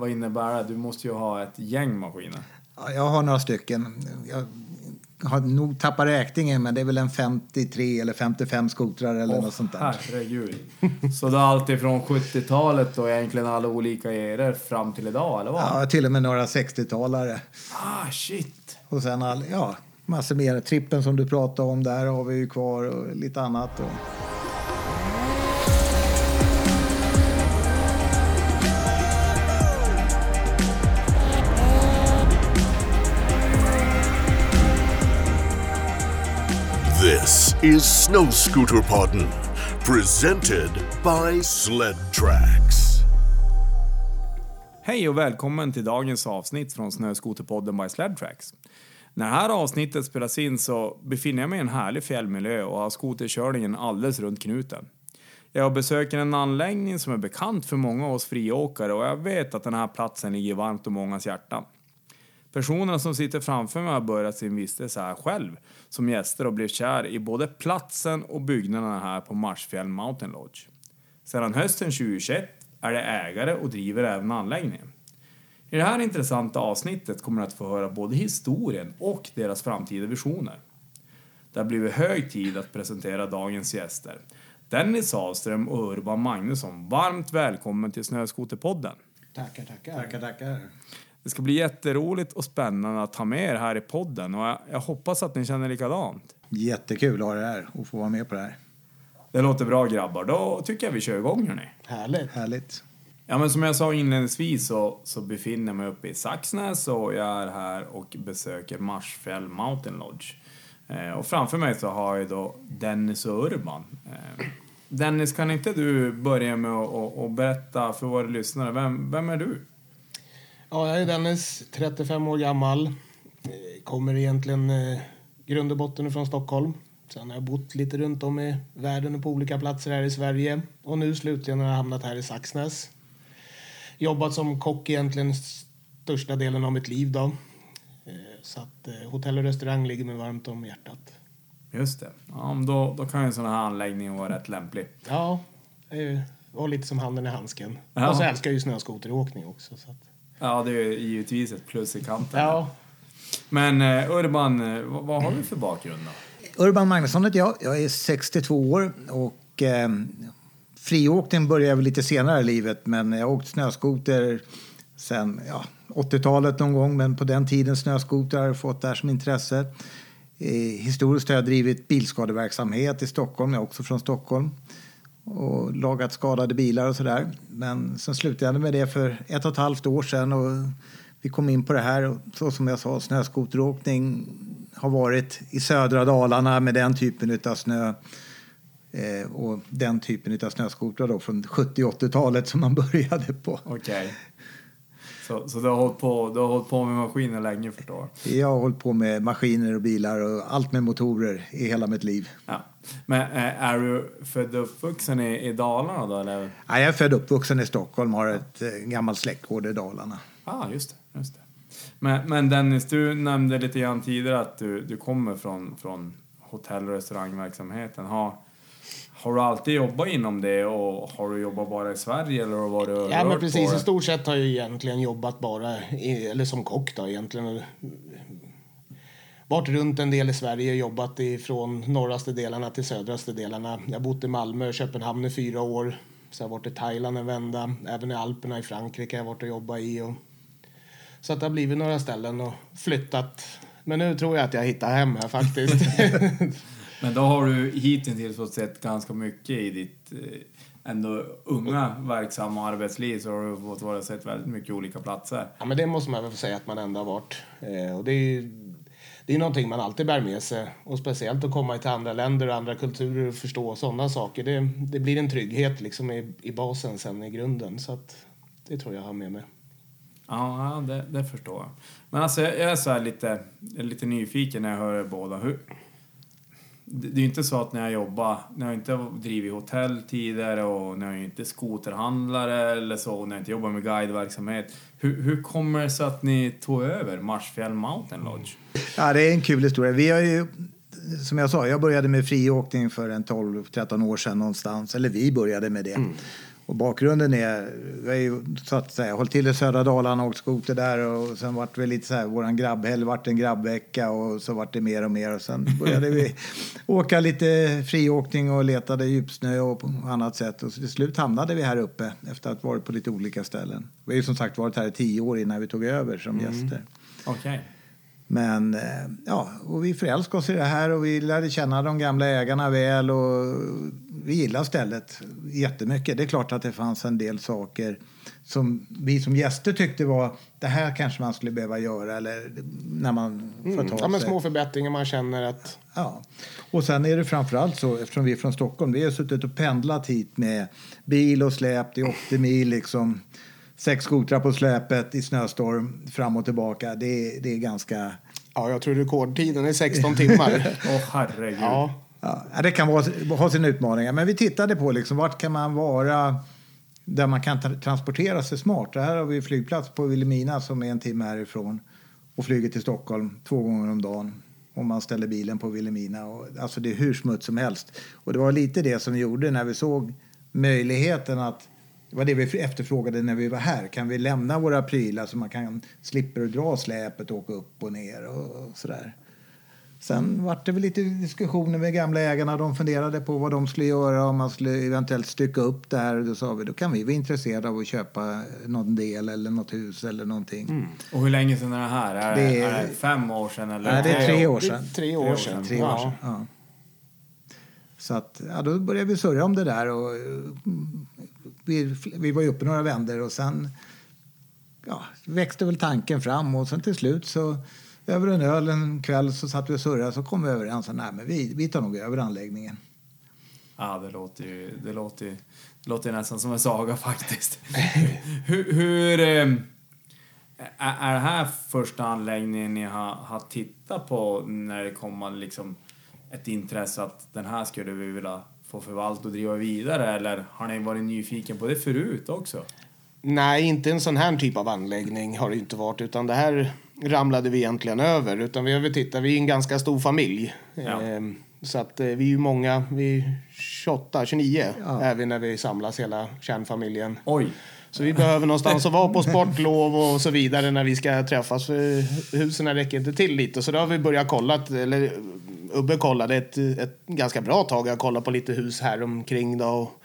vad innebär det? Du måste ju ha ett gäng maskiner. Ja, jag har några stycken. Jag har nog tappat räkningen, men det är väl en 53 eller 55 skotrar eller Åh, något sånt där. herregud. Så det är alltid från 70-talet och egentligen alla olika eror fram till idag, eller vad? Ja, till och med några 60-talare. Ah, shit. Och sen all, ja, massor mer. Trippen som du pratade om, där har vi ju kvar och lite annat. Och... This is Snow Scooter Podden, presented by Sled Tracks. Hej och välkommen till dagens avsnitt från Snöskoterpodden by Sled Tracks. När det här avsnittet spelas in så befinner jag mig i en härlig fjällmiljö och har skoterkörningen alldeles runt knuten. Jag besöker en anläggning som är bekant för många av oss friåkare och jag vet att den här platsen ligger varmt om mångas hjärtan. Personerna som sitter framför mig har börjat sin vistelse här själv som gäster och blev kär i både platsen och byggnaderna här på Marsfjäll Mountain Lodge. Sedan hösten 2021 är det ägare och driver även anläggningen. I det här intressanta avsnittet kommer du att få höra både historien och deras framtida visioner. Det har blivit hög tid att presentera dagens gäster. Dennis Sahlström och Urban Magnusson, varmt välkommen till Snöskoterpodden. Tackar, tackar. tackar, tackar. Det ska bli jätteroligt och spännande att ha med er här i podden och jag, jag hoppas att ni känner likadant. Jättekul att ha det här och få vara med på det här. Det låter bra grabbar, då tycker jag vi kör igång hörni. Härligt. Härligt. Ja men som jag sa inledningsvis så, så befinner jag mig uppe i Saxnäs och jag är här och besöker Marsfjäll Mountain Lodge. Eh, och framför mig så har jag då Dennis och Urban. Eh, Dennis, kan inte du börja med att och, och berätta för våra lyssnare, vem, vem är du? Ja, jag är Dennis, 35 år gammal. Eh, Kommer egentligen eh, grund och botten från Stockholm. Sen har jag bott lite runt om i världen och på olika platser här i Sverige. Och nu slutligen har jag hamnat här i Saxnäs. Jobbat som kock egentligen största delen av mitt liv då. Eh, Så att eh, hotell och restaurang ligger mig varmt om hjärtat. Just det. Ja, då, då kan ju en sån här anläggning vara rätt lämplig. Ja, det var lite som handen i handsken. Ja. Och så älskar jag ju snöskoteråkning också. Så att, Ja, det är givetvis ett plus i kanten. ja, Men eh, Urban, eh, vad, har du för bakgrund då? Urban Magnusson heter jag. Jag är 62 år och eh, friåkning började jag lite senare i livet men jag har åkt snöskoter sen ja, 80-talet någon gång men på den tiden snöskoter har jag fått det här som intresse. Eh, historiskt har jag drivit bilskadeverksamhet i Stockholm, jag är också från Stockholm och lagat skadade bilar och sådär. Men sen slutade jag med det för ett och ett halvt år sedan och vi kom in på det här och så som jag sa, snöskoteråkning har varit i södra Dalarna med den typen av snö eh, och den typen av snöskotrar då från 70 80-talet som man började på. Okay. Så, så du, har hållit på, du har hållit på med maskiner länge förstår jag? Jag har hållit på med maskiner och bilar och allt med motorer i hela mitt liv. Ja. Men eh, är du född och uppvuxen i, i Dalarna då eller? Ja, jag är född och uppvuxen i Stockholm har ett eh, gammalt släktgård i Dalarna. Ja, ah, just det. Just det. Men, men Dennis, du nämnde lite grann tidigare att du, du kommer från, från hotell och restaurangverksamheten. Har, har du alltid jobbat inom det och har du jobbat bara i Sverige eller har du Ja, men precis. I stort sett har jag egentligen jobbat bara, i, eller som kock då egentligen. Varit runt en del i Sverige, jobbat ifrån norraste delarna till södraste delarna. Jag har bott i Malmö och Köpenhamn i fyra år. Så jag har varit i Thailand en vända. Även i Alperna i Frankrike har jag varit och jobbat i. Och... Så att det har blivit några ställen och flyttat. Men nu tror jag att jag hittar hem här faktiskt. Men då har du hittills fått sett ganska mycket i ditt eh, ändå unga verksamma arbetsliv så har du fått vara sett väldigt mycket olika platser. Ja, men det måste man väl få säga att man ändå har varit. Eh, och det är det är någonting man alltid bär med sig. Och speciellt att komma till andra länder och andra kulturer och förstå sådana saker. Det, det blir en trygghet liksom i, i basen sen i grunden. Så att det tror jag har med mig. Ja, det, det förstår jag. Men alltså jag är så här lite, lite nyfiken när jag hör er båda. Hur, det är ju inte så att när jag jobbar, när jag inte har drivit hotell tidigare och när jag inte är skoterhandlare eller så, när jag inte jobbar med guideverksamhet. Hur, hur kommer det sig att ni tog över Marsfjäll Mountain Lodge? Ja, det är en kul historia. Vi har ju, som jag sa, jag började med friåkning för en 12-13 år sedan någonstans. Eller vi började med det. Och bakgrunden är, vi har ju så att säga hållit till i södra Dalarna och åkt skoter där och sen vart det lite så här, våran grabbhelg vart en grabbvecka och så vart det mer och mer och sen började vi åka lite friåkning och letade djupsnö och på annat sätt och så till slut hamnade vi här uppe efter att ha varit på lite olika ställen. Vi har ju som sagt varit här i tio år innan vi tog över som gäster. Okej. Men eh, ja, och vi förälskade oss i det här och vi lärde känna de gamla ägarna väl och vi gillar stället jättemycket. Det är klart att det fanns en del saker som vi som gäster tyckte var det här kanske man skulle behöva göra eller när man får ta Mm. Ja, men sig. små förbättringar man känner att... Ja. Och sen är det framförallt så, eftersom vi är från Stockholm, vi har suttit och pendlat hit med bil och släp, är 80 mil liksom. Sex skotrar på släpet i snöstorm fram och tillbaka. Det är, det är ganska... Ja, jag tror rekordtiden är 16 timmar. Åh herregud. ja. Ja, det kan vara, ha sina utmaningar. Men vi tittade på liksom, vart kan man vara där man kan tra- transportera sig smart. Det här har vi flygplats på Vilhelmina som är en timme härifrån och flyger till Stockholm två gånger om dagen om man ställer bilen på Vilhelmina. Och, alltså det är hur smutt som helst. Och det var lite det som vi gjorde när vi såg möjligheten att det var det vi efterfrågade när vi var här. Kan vi lämna våra prylar så man kan slipper att dra släpet och åka upp och ner och, och sådär. Sen var det väl lite diskussioner med gamla ägarna. De funderade på vad de skulle göra om man skulle eventuellt stycka upp det här. Då sa vi då kan vi vara intresserade av att köpa någon del eller något hus eller någonting. Och hur länge sedan är det här? Är det, Det är- är det fem år sedan eller? Nej, det är tre år Det är sedan. Tre år sedan. Tre år sedan. Ja. Så att, ja, då började vi surra om det där. Och, mm, vi, vi var ju uppe några vändor och sen ja, växte väl tanken fram och sen till slut så över en öl en kväll så satt vi och surrade så kom vi överens om men vi, vi tar nog över anläggningen. Ja, det låter ju, det låter ju, det låter ju nästan som en saga faktiskt. hur, hur eh, är, är det här första anläggningen ni har, har tittat på när det kommer liksom ett intresse att den här skulle vi vilja få förvalta och driva vidare eller har ni varit nyfiken på det förut också? Nej, inte en sån här typ av anläggning har det inte varit. Utan det här ramlade vi egentligen över. Utan vi tittat, vi är en ganska stor familj. Ja. Ehm, så att eh, vi är ju många, vi är 28, 29 är vi när vi samlas hela kärnfamiljen. Oj! Så vi behöver någonstans att vara på sportlov och så vidare när vi ska träffas. För husen räcker inte till lite. Så då har vi börjat kolla, eller Ubbe kollade ett, ett ganska bra tag. Jag kollade på lite hus här omkring då. Och,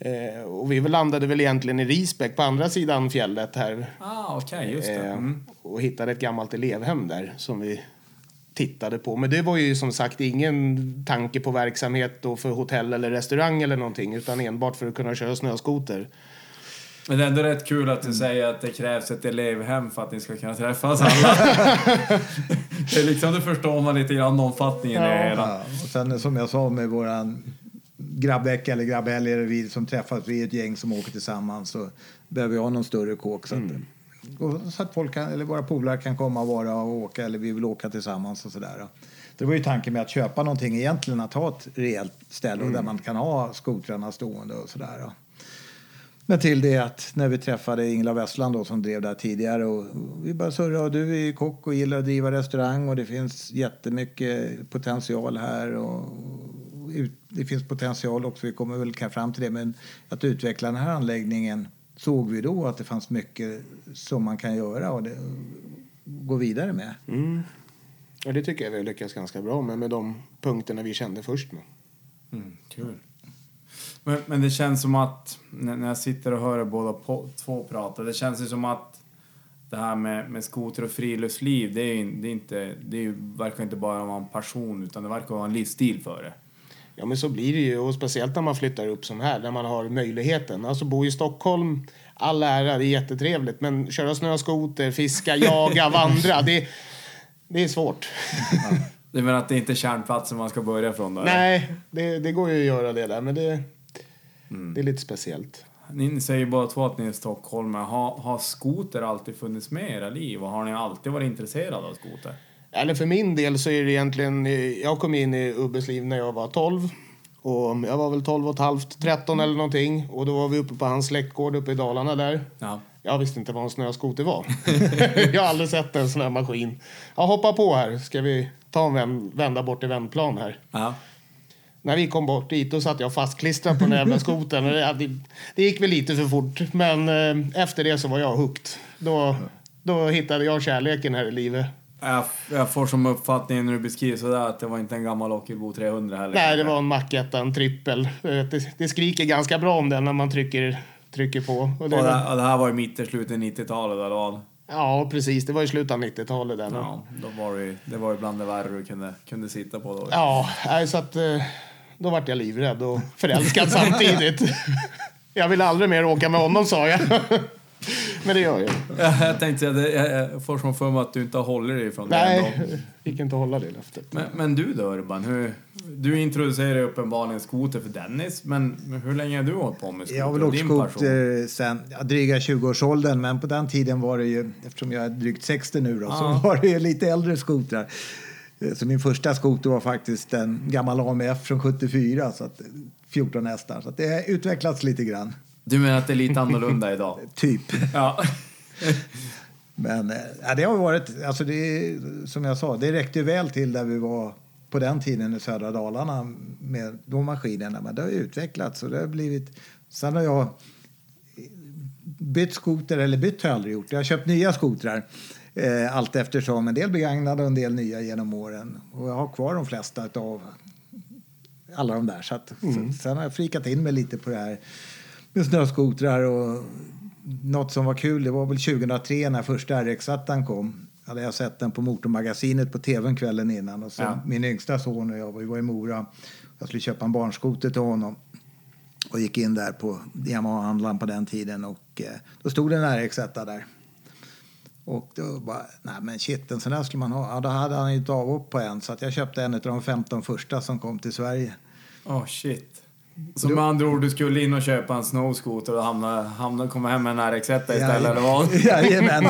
eh, och vi landade väl egentligen i Risbäck på andra sidan fjället här. Ah, okej, just det. Eh, Mm. Och hittade ett gammalt elevhem där som vi tittade på. Men det var ju som sagt ingen tanke på verksamhet då för hotell eller restaurang eller någonting. Utan enbart för att kunna köra snöskoter. Men det är ändå rätt kul att du säger att det krävs ett elevhem för att ni ska kunna träffas alla. det är liksom, då förstår man lite grann omfattningen i det hela. Ja, och sen som jag sa med våran grabbvecka eller grabbhelg det vi som träffas, vi är ett gäng som åker tillsammans så behöver ha någon större kåk så att, och, så att folk kan, eller våra polare kan komma och vara och åka eller vi vill åka tillsammans och sådär. Det var ju tanken med att köpa någonting egentligen att ha ett rejält ställe och där man kan ha skotrarna stående och sådär. Men till det att när vi träffade Ingela Westland då, som drev där tidigare och vi bara surrade och du är kock och gillar att driva restaurang och det finns jättemycket potential här och ut, det finns potential också, vi kommer väl kanske fram till det, men att utveckla den här anläggningen såg vi då att det fanns mycket som man kan göra och det, gå vidare med. Ja, det tycker jag vi har lyckats ganska bra med, med de punkterna vi kände först med. Mm, kul. Men, men det känns som att, när jag sitter och hör båda på, två prata, det känns ju som att det här med, med skoter och friluftsliv, det, är, det, är inte, det är ju, verkar inte bara vara en passion, utan det verkar vara en livsstil för det. Ja, men så blir det ju. Och speciellt när man flyttar upp som här, när man har möjligheten. Alltså bo i Stockholm, all ära, det är jättetrevligt. Men köra snöskoter, fiska, jaga, vandra, det, det är svårt. Det menar att det inte är kärnplatsen man ska börja från då? Nej, det, det går ju att göra det där, men det, det är lite speciellt. Ni säger båda två att ni är stockholmare. Har, har skoter alltid funnits med i era liv? Och har ni alltid varit intresserade av skoter? Eller för min del så är det egentligen... eh, Jag kom in i Ubbes liv när jag var 12. Och jag var väl 12 och ett halvt, 13 eller någonting. Och då var vi uppe på hans släktgård uppe i Dalarna där. Ja. Jag visste inte vad en snöskoter var. jag har aldrig sett en sån här maskin. Jag hoppar på här. Ska vi ta en vänd, vända bort till vändplan här. ja. när vi kom bort dit, då satt jag fastklistrad på den jävla skotern. Det, det gick väl lite för fort, men eh, efter det så var jag hooked. Då, då hittade jag kärleken här i livet. Jag, jag får som uppfattning när du beskriver sådär att det var inte en gammal Ockelbo 300 heller. Nej, det var en Mac en trippel. Eh, Det, det skriker ganska bra om den när man trycker, trycker på. Och Och det, det, var, och det här var i mitten, slutet 90-talet eller ja, precis. Det var i slutet av 90-talet. Den. Ja, då var det, ju- det var ju bland det värre du kunde, kunde sitta på då. Ja, så att eh, då vart jag livrädd och förälskad samtidigt. Jag vill aldrig mer åka med honom, sa jag. Men det gör jag. Jag tänkte säga, det- jag får som för mig att du inte har hållit dig från det Nej, gick inte att hålla det löftet. Men, men du då Urban, hur, du introducerade uppenbarligen skoter för Dennis, men hur länge har du hållit på med skoter? Jag har väl åkt skoter sen ja, dryga 20-årsåldern, men på den tiden var det ju, eftersom jag är drygt 60 nu då, Ja. så var det ju lite äldre skotrar. Eh, Så min första skoter var faktiskt en gammal AMF från 74, så att, 14 hästar. Så att det har utvecklats lite grann, Du menar att det är lite annorlunda idag? typ. Ja. Men ja, det har varit, alltså det, som jag sa, det räckte ju väl till där vi var på den tiden i södra Dalarna med de maskinerna. Men det har ju utvecklats och det har blivit... Sen har jag bytt skoter, eller bytt har jag aldrig gjort. Jag har köpt nya skotrar eh, allt eftersom. En del begagnade och en del nya genom åren. Och jag har kvar de flesta av alla de där. Så att, sen, sen har jag frikat in mig lite på det här med snöskotrar och något som var kul, det var väl 2003 när första rx kom. Hade jag sett den på Motormagasinet på tvn kvällen innan. Och så Ja. Min yngsta son och jag vi var i Mora. Jag skulle köpa en barnskoter till honom. Och gick in där på Yamaha-handlaren på den tiden och eh, då stod det en rx där. Och då bara, nej men shit, en sån där skulle man ha. Ja, då hade han ju ett avhopp på en så att jag köpte en av de 15 första som kom till Sverige. Oh shit. Så med andra ord, du skulle in och köpa en snowscooter och hamna, hamna, komma hem med en RX1 istället, eller vad? Jajamän.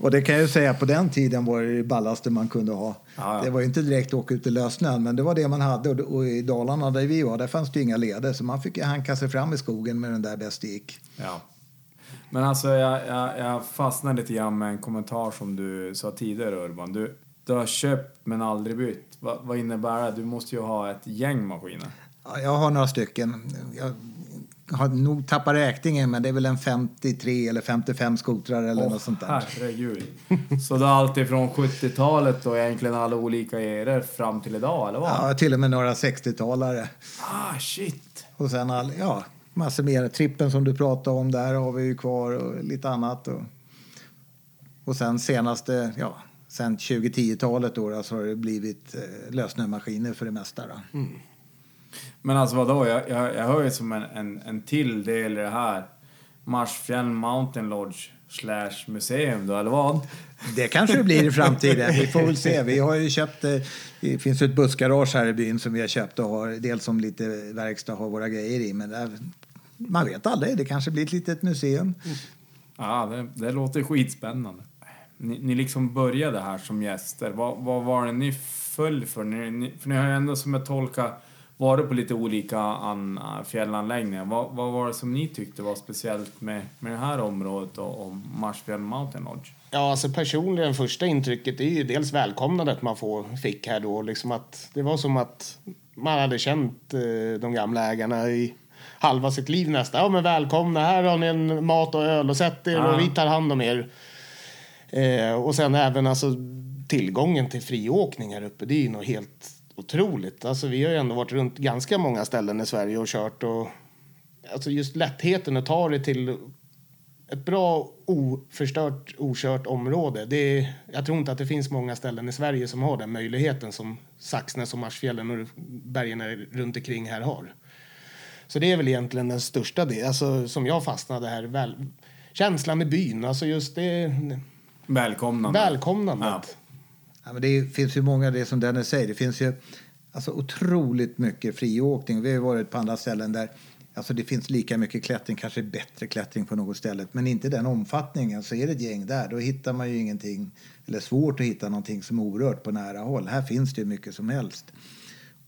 Och det kan jag ju säga, på den tiden var det det ballaste man kunde ha. Ja, ja. Det var ju inte direkt åka ut i lössnön, men det var det man hade. Och, och i Dalarna där vi var, där fanns det ju inga leder, så man fick ju hanka sig fram i skogen med den där bäst det gick. Ja. Men alltså, jag, jag, jag fastnade lite grann med en kommentar som du sa tidigare, Urban. Du, du har köpt men aldrig bytt. Va, vad innebär det? Du måste ju ha ett gäng maskiner. Ja, jag har några stycken. Jag har nog tappat räkningen, men det är väl en 53 eller 55 skotrar eller något sånt där. Herregud. Så det är alltid från 70-talet och egentligen alla olika eror fram till idag, eller vad? Ja, till och med några 60-talare. Ah, shit. Och sen all, ja, massor mer. Trippen som du pratade om, där har vi ju kvar och lite annat. Och, och sen senaste, ja, sen 2010-talet då, så har det blivit eh, lösnömaskiner för det mesta. Då. Men alltså vadå? Jag, jag, jag hör ju som en, en, en till del i det här. Marsfjäll Mountain Lodge slash museum då, eller vad? Det kanske det blir i framtiden. Vi får väl se. Vi har ju köpt, eh, det finns ju ett bussgarage här i byn som vi har köpt och har dels som lite verkstad har våra grejer i. Men där, man vet aldrig, det kanske blir ett litet museum. Ja, det, det låter skitspännande. Ni, ni liksom började här som gäster. Vad, vad var det ni föll för? Ni, ni, för ni har ju ändå som jag tolkar varit på lite olika an, fjällanläggningar. Vad, vad var det som ni tyckte var speciellt med, med det här området och, och Marsfjäll Mountain Lodge? Ja, alltså personligen första intrycket är ju dels välkomnandet man får, fick här då. Liksom att det var som att man hade känt eh, de gamla ägarna i halva sitt liv nästan. Ja, men välkomna, här har ni en mat och öl och sätt er Ja. och vi tar hand om er. Eh, och sen även alltså tillgången till friåkning här uppe, det är ju något helt otroligt. Alltså vi har ju ändå varit runt ganska många ställen i Sverige och kört och alltså just lättheten att ta det till ett bra oförstört, okört område. Det är, jag tror inte att det finns många ställen i Sverige som har den möjligheten som Saxnäs och Marsfjällen och bergen runt omkring här har. Så det är väl egentligen den största delen, alltså, som jag fastnade här. Väl, känslan med byn, alltså just det Välkomnande. välkomnandet. Ja, Ja, men det finns ju många, det som Dennis säger, det finns ju alltså, otroligt mycket friåkning. Vi har ju varit på andra ställen där alltså, det finns lika mycket klättring, kanske bättre klättring på något ställe, men inte den omfattningen. Så är det ett gäng där, då hittar man ju ingenting, eller svårt att hitta någonting som är orört på nära håll. Här finns det ju mycket som helst.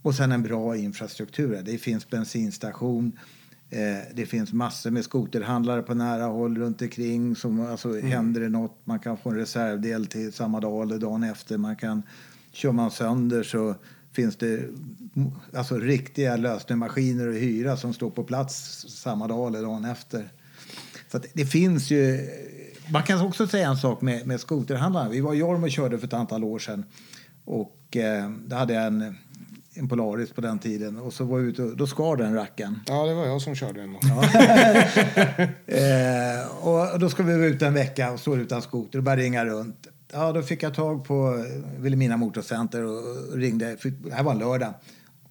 Och sen en bra infrastruktur. Det finns bensinstation, det finns massor med skoterhandlare på nära håll runt omkring. Som, alltså, Händer det något, man kan få en reservdel till samma dag eller dagen efter. Man kan, kör man sönder så finns det mm, alltså riktiga lösnummaskiner att hyra som står på plats samma dag eller dagen efter. Så det finns ju... Man kan också säga en sak med, med skoterhandlarna. Vi var i Jorm och körde för ett antal år sedan. Och eh, då hade jag en, en Polaris på den tiden. Och så var jag ute och då skar den rackaren. Ja, det var jag som körde den. Eh, och då ska vi vara ute en vecka och stå utan skoter och bara ringa runt. Ja, då fick jag tag på Vilhelmina Motorcenter och ringde. Det här var en lördag.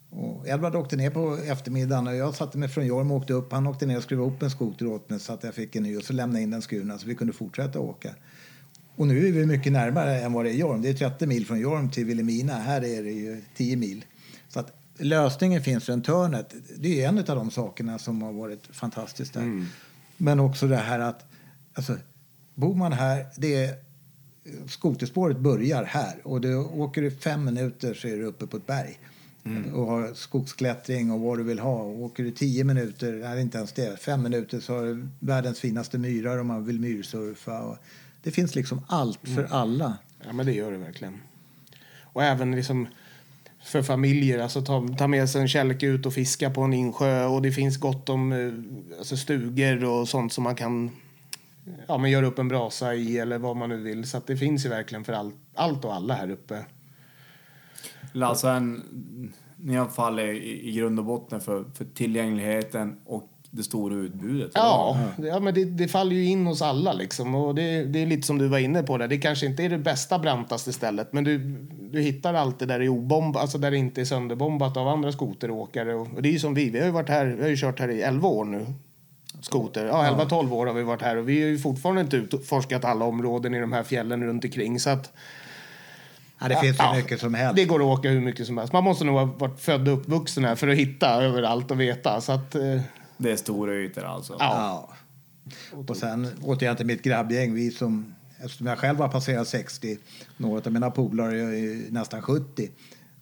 Och Edvard åkte ner på eftermiddagen och jag satte mig från Jorm och åkte upp. Han åkte ner och skruvade upp en skoter åt mig så att jag fick en ny och så lämnade jag in den skurna så vi kunde fortsätta åka. Och nu är vi mycket närmare än vad det är Jorm. Det är 30 mil från Jorm till Vilhelmina. Här är det ju 10 mil. Lösningen finns runt hörnet. Det är en av de sakerna som har varit fantastiskt där. Men också det här att alltså, bor man här, det är, skoterspåret börjar här och du åker du fem minuter så är du uppe på ett berg. Och har skogsklättring och vad du vill ha. Och åker du tio minuter, nej inte ens det, fem minuter så har du världens finaste myrar om man vill myrsurfa. Det finns liksom allt för alla. Ja, men det gör det verkligen. Och även liksom för familjer, alltså ta, ta med sig en kälke ut och fiska på en insjö och det finns gott om eh, alltså stugor och sånt som man kan ja, men göra upp en brasa i eller vad man nu vill. Så att det finns ju verkligen för allt, allt och alla här uppe. Alltså en, ni har fallit i, i grund och botten för, för tillgängligheten och det stora utbudet. Ja, ja men det, det faller ju in hos alla liksom. Och det, det är lite som du var inne på där. Det kanske inte är det bästa brantaste stället, men du, du hittar alltid där det är obomb, alltså där det inte är sönderbombat av andra skoteråkare. Och, och det är ju som vi, vi har ju varit här, vi har ju kört här i 11 år nu. Skoter. Ja, 11-12 år har vi varit här och vi har ju fortfarande inte utforskat alla områden i de här fjällen runt omkring. Så att Ja, det finns ju Ja, mycket som helst. det går att åka hur mycket som helst. Man måste nog ha varit född och uppvuxen här för att hitta överallt och veta. Så att, eh, Det är stora ytor alltså. ja. Ja. Och sen återigen till mitt grabbgäng. Vi som, eftersom jag själv har passerat 60, några av mina polare är nästan 70.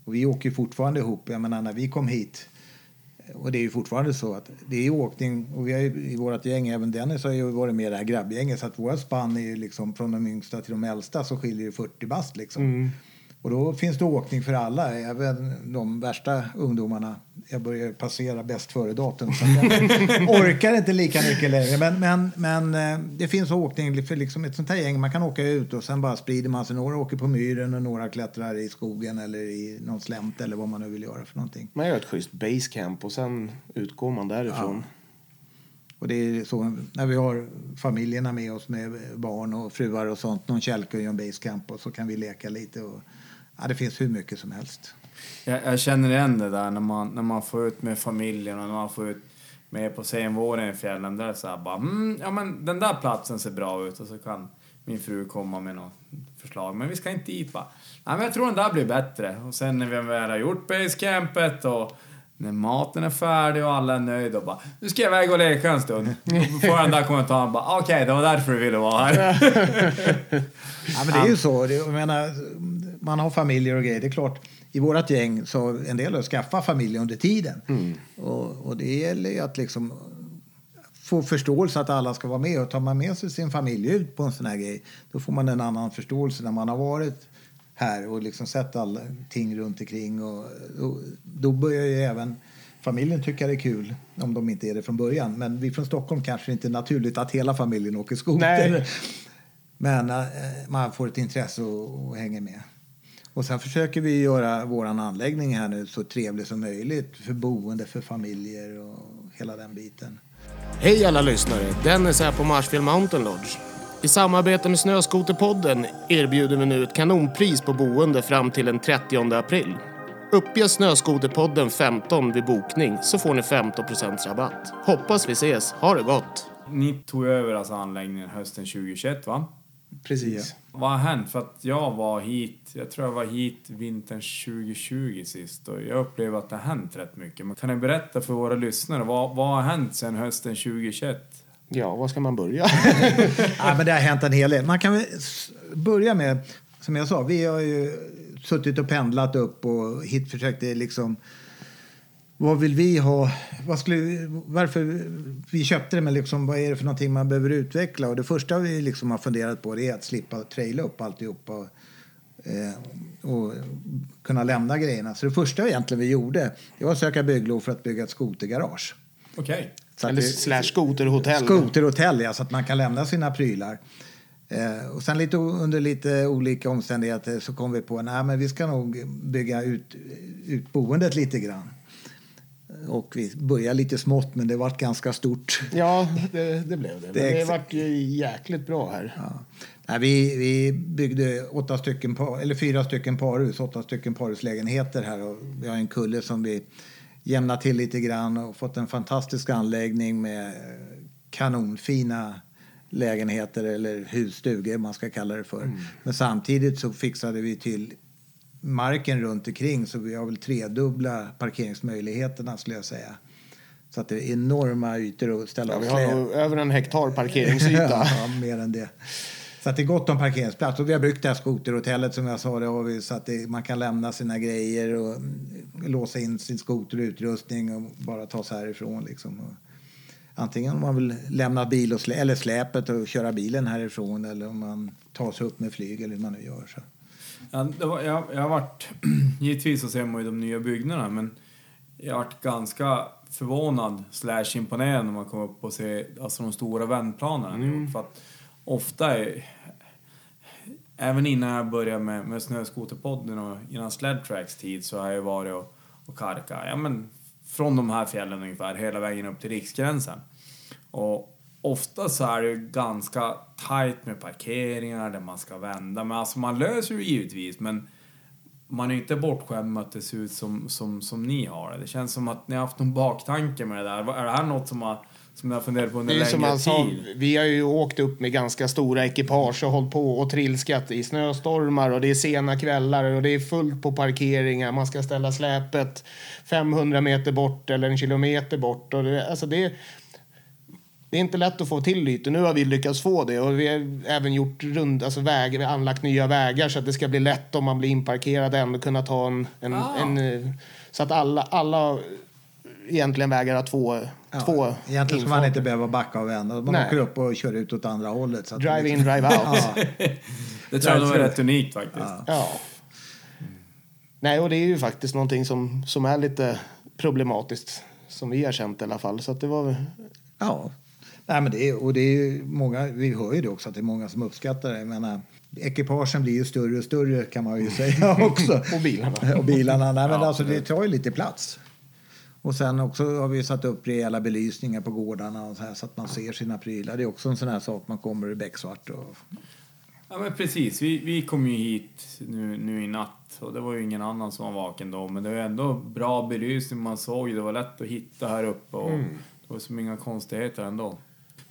Och vi åker ju fortfarande ihop. Jag menar när vi kom hit. Och det är ju fortfarande så att det är åkning. Och vi har ju, i vårt gäng, även Dennis har ju varit med i det här grabbgänget. Så att våra spann är ju liksom från de yngsta till de äldsta så skiljer det 40 bast liksom. Och då finns det åkning för alla, även de värsta ungdomarna. Jag börjar passera bäst före-datum så jag orkar inte lika mycket längre. Men, men, men eh, det finns åkning för liksom ett sånt här gäng. Man kan åka ut och sen bara sprider man sig. Några åker på myren och några klättrar i skogen eller i någon slämt eller vad man nu vill göra för någonting. Man gör ett schysst basecamp och sen utgår man därifrån. Och det är så när vi har familjerna med oss med barn och fruar och sånt. Någon kälke och en basecamp och så kan vi leka lite. Och, ja, det finns hur mycket som helst. Jag, jag känner igen det där när man, när man får ut med familjen och när man får ut med på senvåren i fjällen. Där så här bara, mm, ja men den där platsen ser bra ut och så kan min fru komma med något förslag. Men vi ska inte dit va? Nej men jag tror den där blir bättre. Och sen när vi väl har gjort basecampet och när maten är färdig och alla är nöjda och bara, nu ska jag iväg och leka en stund. Då får jag den där kommentaren bara, okej det var därför du ville vara här. Ja, men det är ju så. Jag menar, man har familjer och grejer. Det är klart, i vårt gäng så en del har skaffat familj under tiden. Och, och det gäller ju att liksom få förståelse att alla ska vara med. Och tar man med sig sin familj ut på en sån här grej, då får man en annan förståelse när man har varit här och liksom sett allting runt omkring. Och, och då börjar ju även familjen tycka det är kul, om de inte är det från början. Men vi från Stockholm kanske inte är naturligt att hela familjen åker skoter. Men eh, man får ett intresse och, och hänger med. Och sen försöker vi göra vår anläggning här nu så trevlig som möjligt för boende, för familjer och hela den biten. Hej alla lyssnare! Dennis här på Marshfield Mountain Lodge. I samarbete med Snöskoterpodden erbjuder vi nu ett kanonpris på boende fram till den 30 april. Uppge Snöskoterpodden 15 vid bokning så får ni 15% rabatt. Hoppas vi ses. Ha det gott! Ni tog över alltså anläggningen hösten 2021 va? Precis. Vad har hänt? För att jag var hit, jag tror jag var hit vintern 2020 sist och jag upplever att det har hänt rätt mycket. Men kan ni berätta för våra lyssnare, vad, vad har hänt sedan hösten 2021? Ja, var ska man börja? Ja, men det har hänt en hel del. Man kan börja med, som jag sa, vi har ju suttit och pendlat upp och hit försökte liksom vad vill vi ha? Vad skulle, varför vi köpte det, men liksom, vad är det för någonting man behöver utveckla? Och det första vi liksom har funderat på det är att slippa traila upp alltihopa. eh, och kunna lämna grejerna. Så det första egentligen vi gjorde det var att söka bygglov för att bygga ett skotergarage. Okej. Så att Eller det- slash skoterhotell. Skoterhotell, ja, så att man kan lämna sina prylar. Eh, och sen lite, under lite olika omständigheter så kom vi på att vi ska nog bygga ut, ut boendet lite grann. Och vi började lite smått, men det vart ganska stort. Ja, det, det blev det. Men Det det vart ju jäkligt bra här. Ja. Nej, vi, vi byggde åtta stycken eller fyra stycken parhus, åtta stycken parhuslägenheter här. Och vi har en kulle som vi jämnat till lite grann och fått en fantastisk anläggning med kanonfina lägenheter eller husstugor man ska kalla det för. Men samtidigt så fixade vi till marken runt omkring så vi har väl tredubbla parkeringsmöjligheterna skulle jag säga. Så att det är enorma ytor att ställa Ja, vi har nog över en hektar parkeringsyta. ja, mer än det. Så att det är gott om parkeringsplats. Och vi har byggt det här skoterhotellet som jag sa. Det har vi, så att det, man kan lämna sina grejer och mm, låsa in sin skoter och utrustning och bara ta sig härifrån. Liksom. Och antingen om man vill lämna bil och slä, eller släpet och köra bilen härifrån eller om man tar sig upp med flyg eller hur man nu gör. Så. Ja, var, jag, jag har varit... Givetvis så ser man ju de nya byggnaderna, men jag har varit ganska förvånad slash imponerad när man kommer upp och ser alltså, de stora vändplanerna gjort. För att ofta är, Även innan jag började med, med Snöskoterpodden och innan Sled Tracks tid så har jag varit och, och karka, ja men från de här fjällen ungefär hela vägen upp till riksgränsen. Och ofta så är det ganska tajt med parkeringar där man ska vända. Men alltså man löser ju givetvis men man är ju inte bortskämd med att det ser ut som, som, som ni har det. Det känns som att ni har haft någon baktanke med det där. Är det här något som, har, som ni har funderat på under som längre han sa, tid? vi har ju åkt upp med ganska stora ekipage och hållit på och trilskat i snöstormar och det är sena kvällar och det är fullt på parkeringar. Man ska ställa släpet 500 meter bort eller en kilometer bort. Och det, alltså det, det är inte lätt att få till ytor. Nu har vi lyckats få det och vi har även gjort rund, alltså väg, vi har anlagt nya vägar så att det ska bli lätt om man blir inparkerad ändå kunna ta en, en, Ah. en eh, så att alla, alla egentligen vägar har två, två Egentligen ska man inte behöva backa och vända. Man Nej. åker upp och kör ut åt andra hållet. Så att Drive in, drive out. Ja, Det tror jag nog är rätt unikt faktiskt. Ja. Nej, och det är ju faktiskt någonting som, som är lite problematiskt. Som vi har känt i alla fall. Så att det var Ja, Nej, men det är, och det är många, vi hör ju det också att det är många som uppskattar det. Jag menar, ekipagen blir ju större och större kan man ju säga också. Och bilarna. och bilarna. Nej, men Ja, alltså, det tar ju lite plats. Och sen också har vi satt upp rejäla belysningar på gårdarna och så, här, så att man ser sina prylar. Det är också en sån här sak man kommer i becksvart. Och, Ja men precis, vi, vi kom ju hit nu, nu i natt och det var ju ingen annan som var vaken då men det var ändå bra belysning man såg det var lätt att hitta här uppe och Mm. det var som inga konstigheter ändå.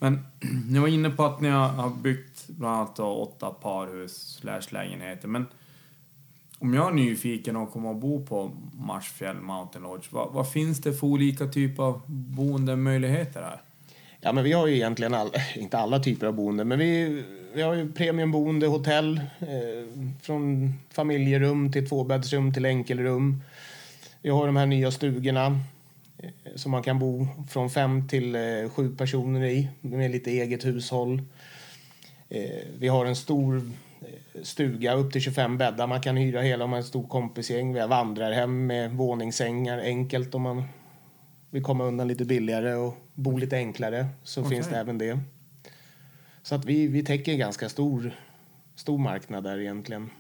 Men ni var inne på att ni har, byggt bland annat åtta parhus slash lägenheter men om jag är nyfiken och kommer att bo på Marsfjäll Mountain Lodge, vad, vad finns det för olika typer av boendemöjligheter här? Ja, men vi har ju egentligen all, inte alla typer av boende, men vi, vi har ju premiumboende, hotell, eh, från familjerum till tvåbäddsrum till enkelrum. Vi har de här nya stugorna som man kan bo från fem till eh, sju personer i med lite eget hushåll. Eh, vi har en stor eh, stuga upp till 25 bäddar man kan hyra hela om man är ett stort kompisgäng. Vi har vandrarhem med våningssängar, enkelt om man vill komma undan lite billigare och bo lite enklare så Okej. finns det även det. Så att vi, vi täcker en ganska stor, stor marknad där egentligen.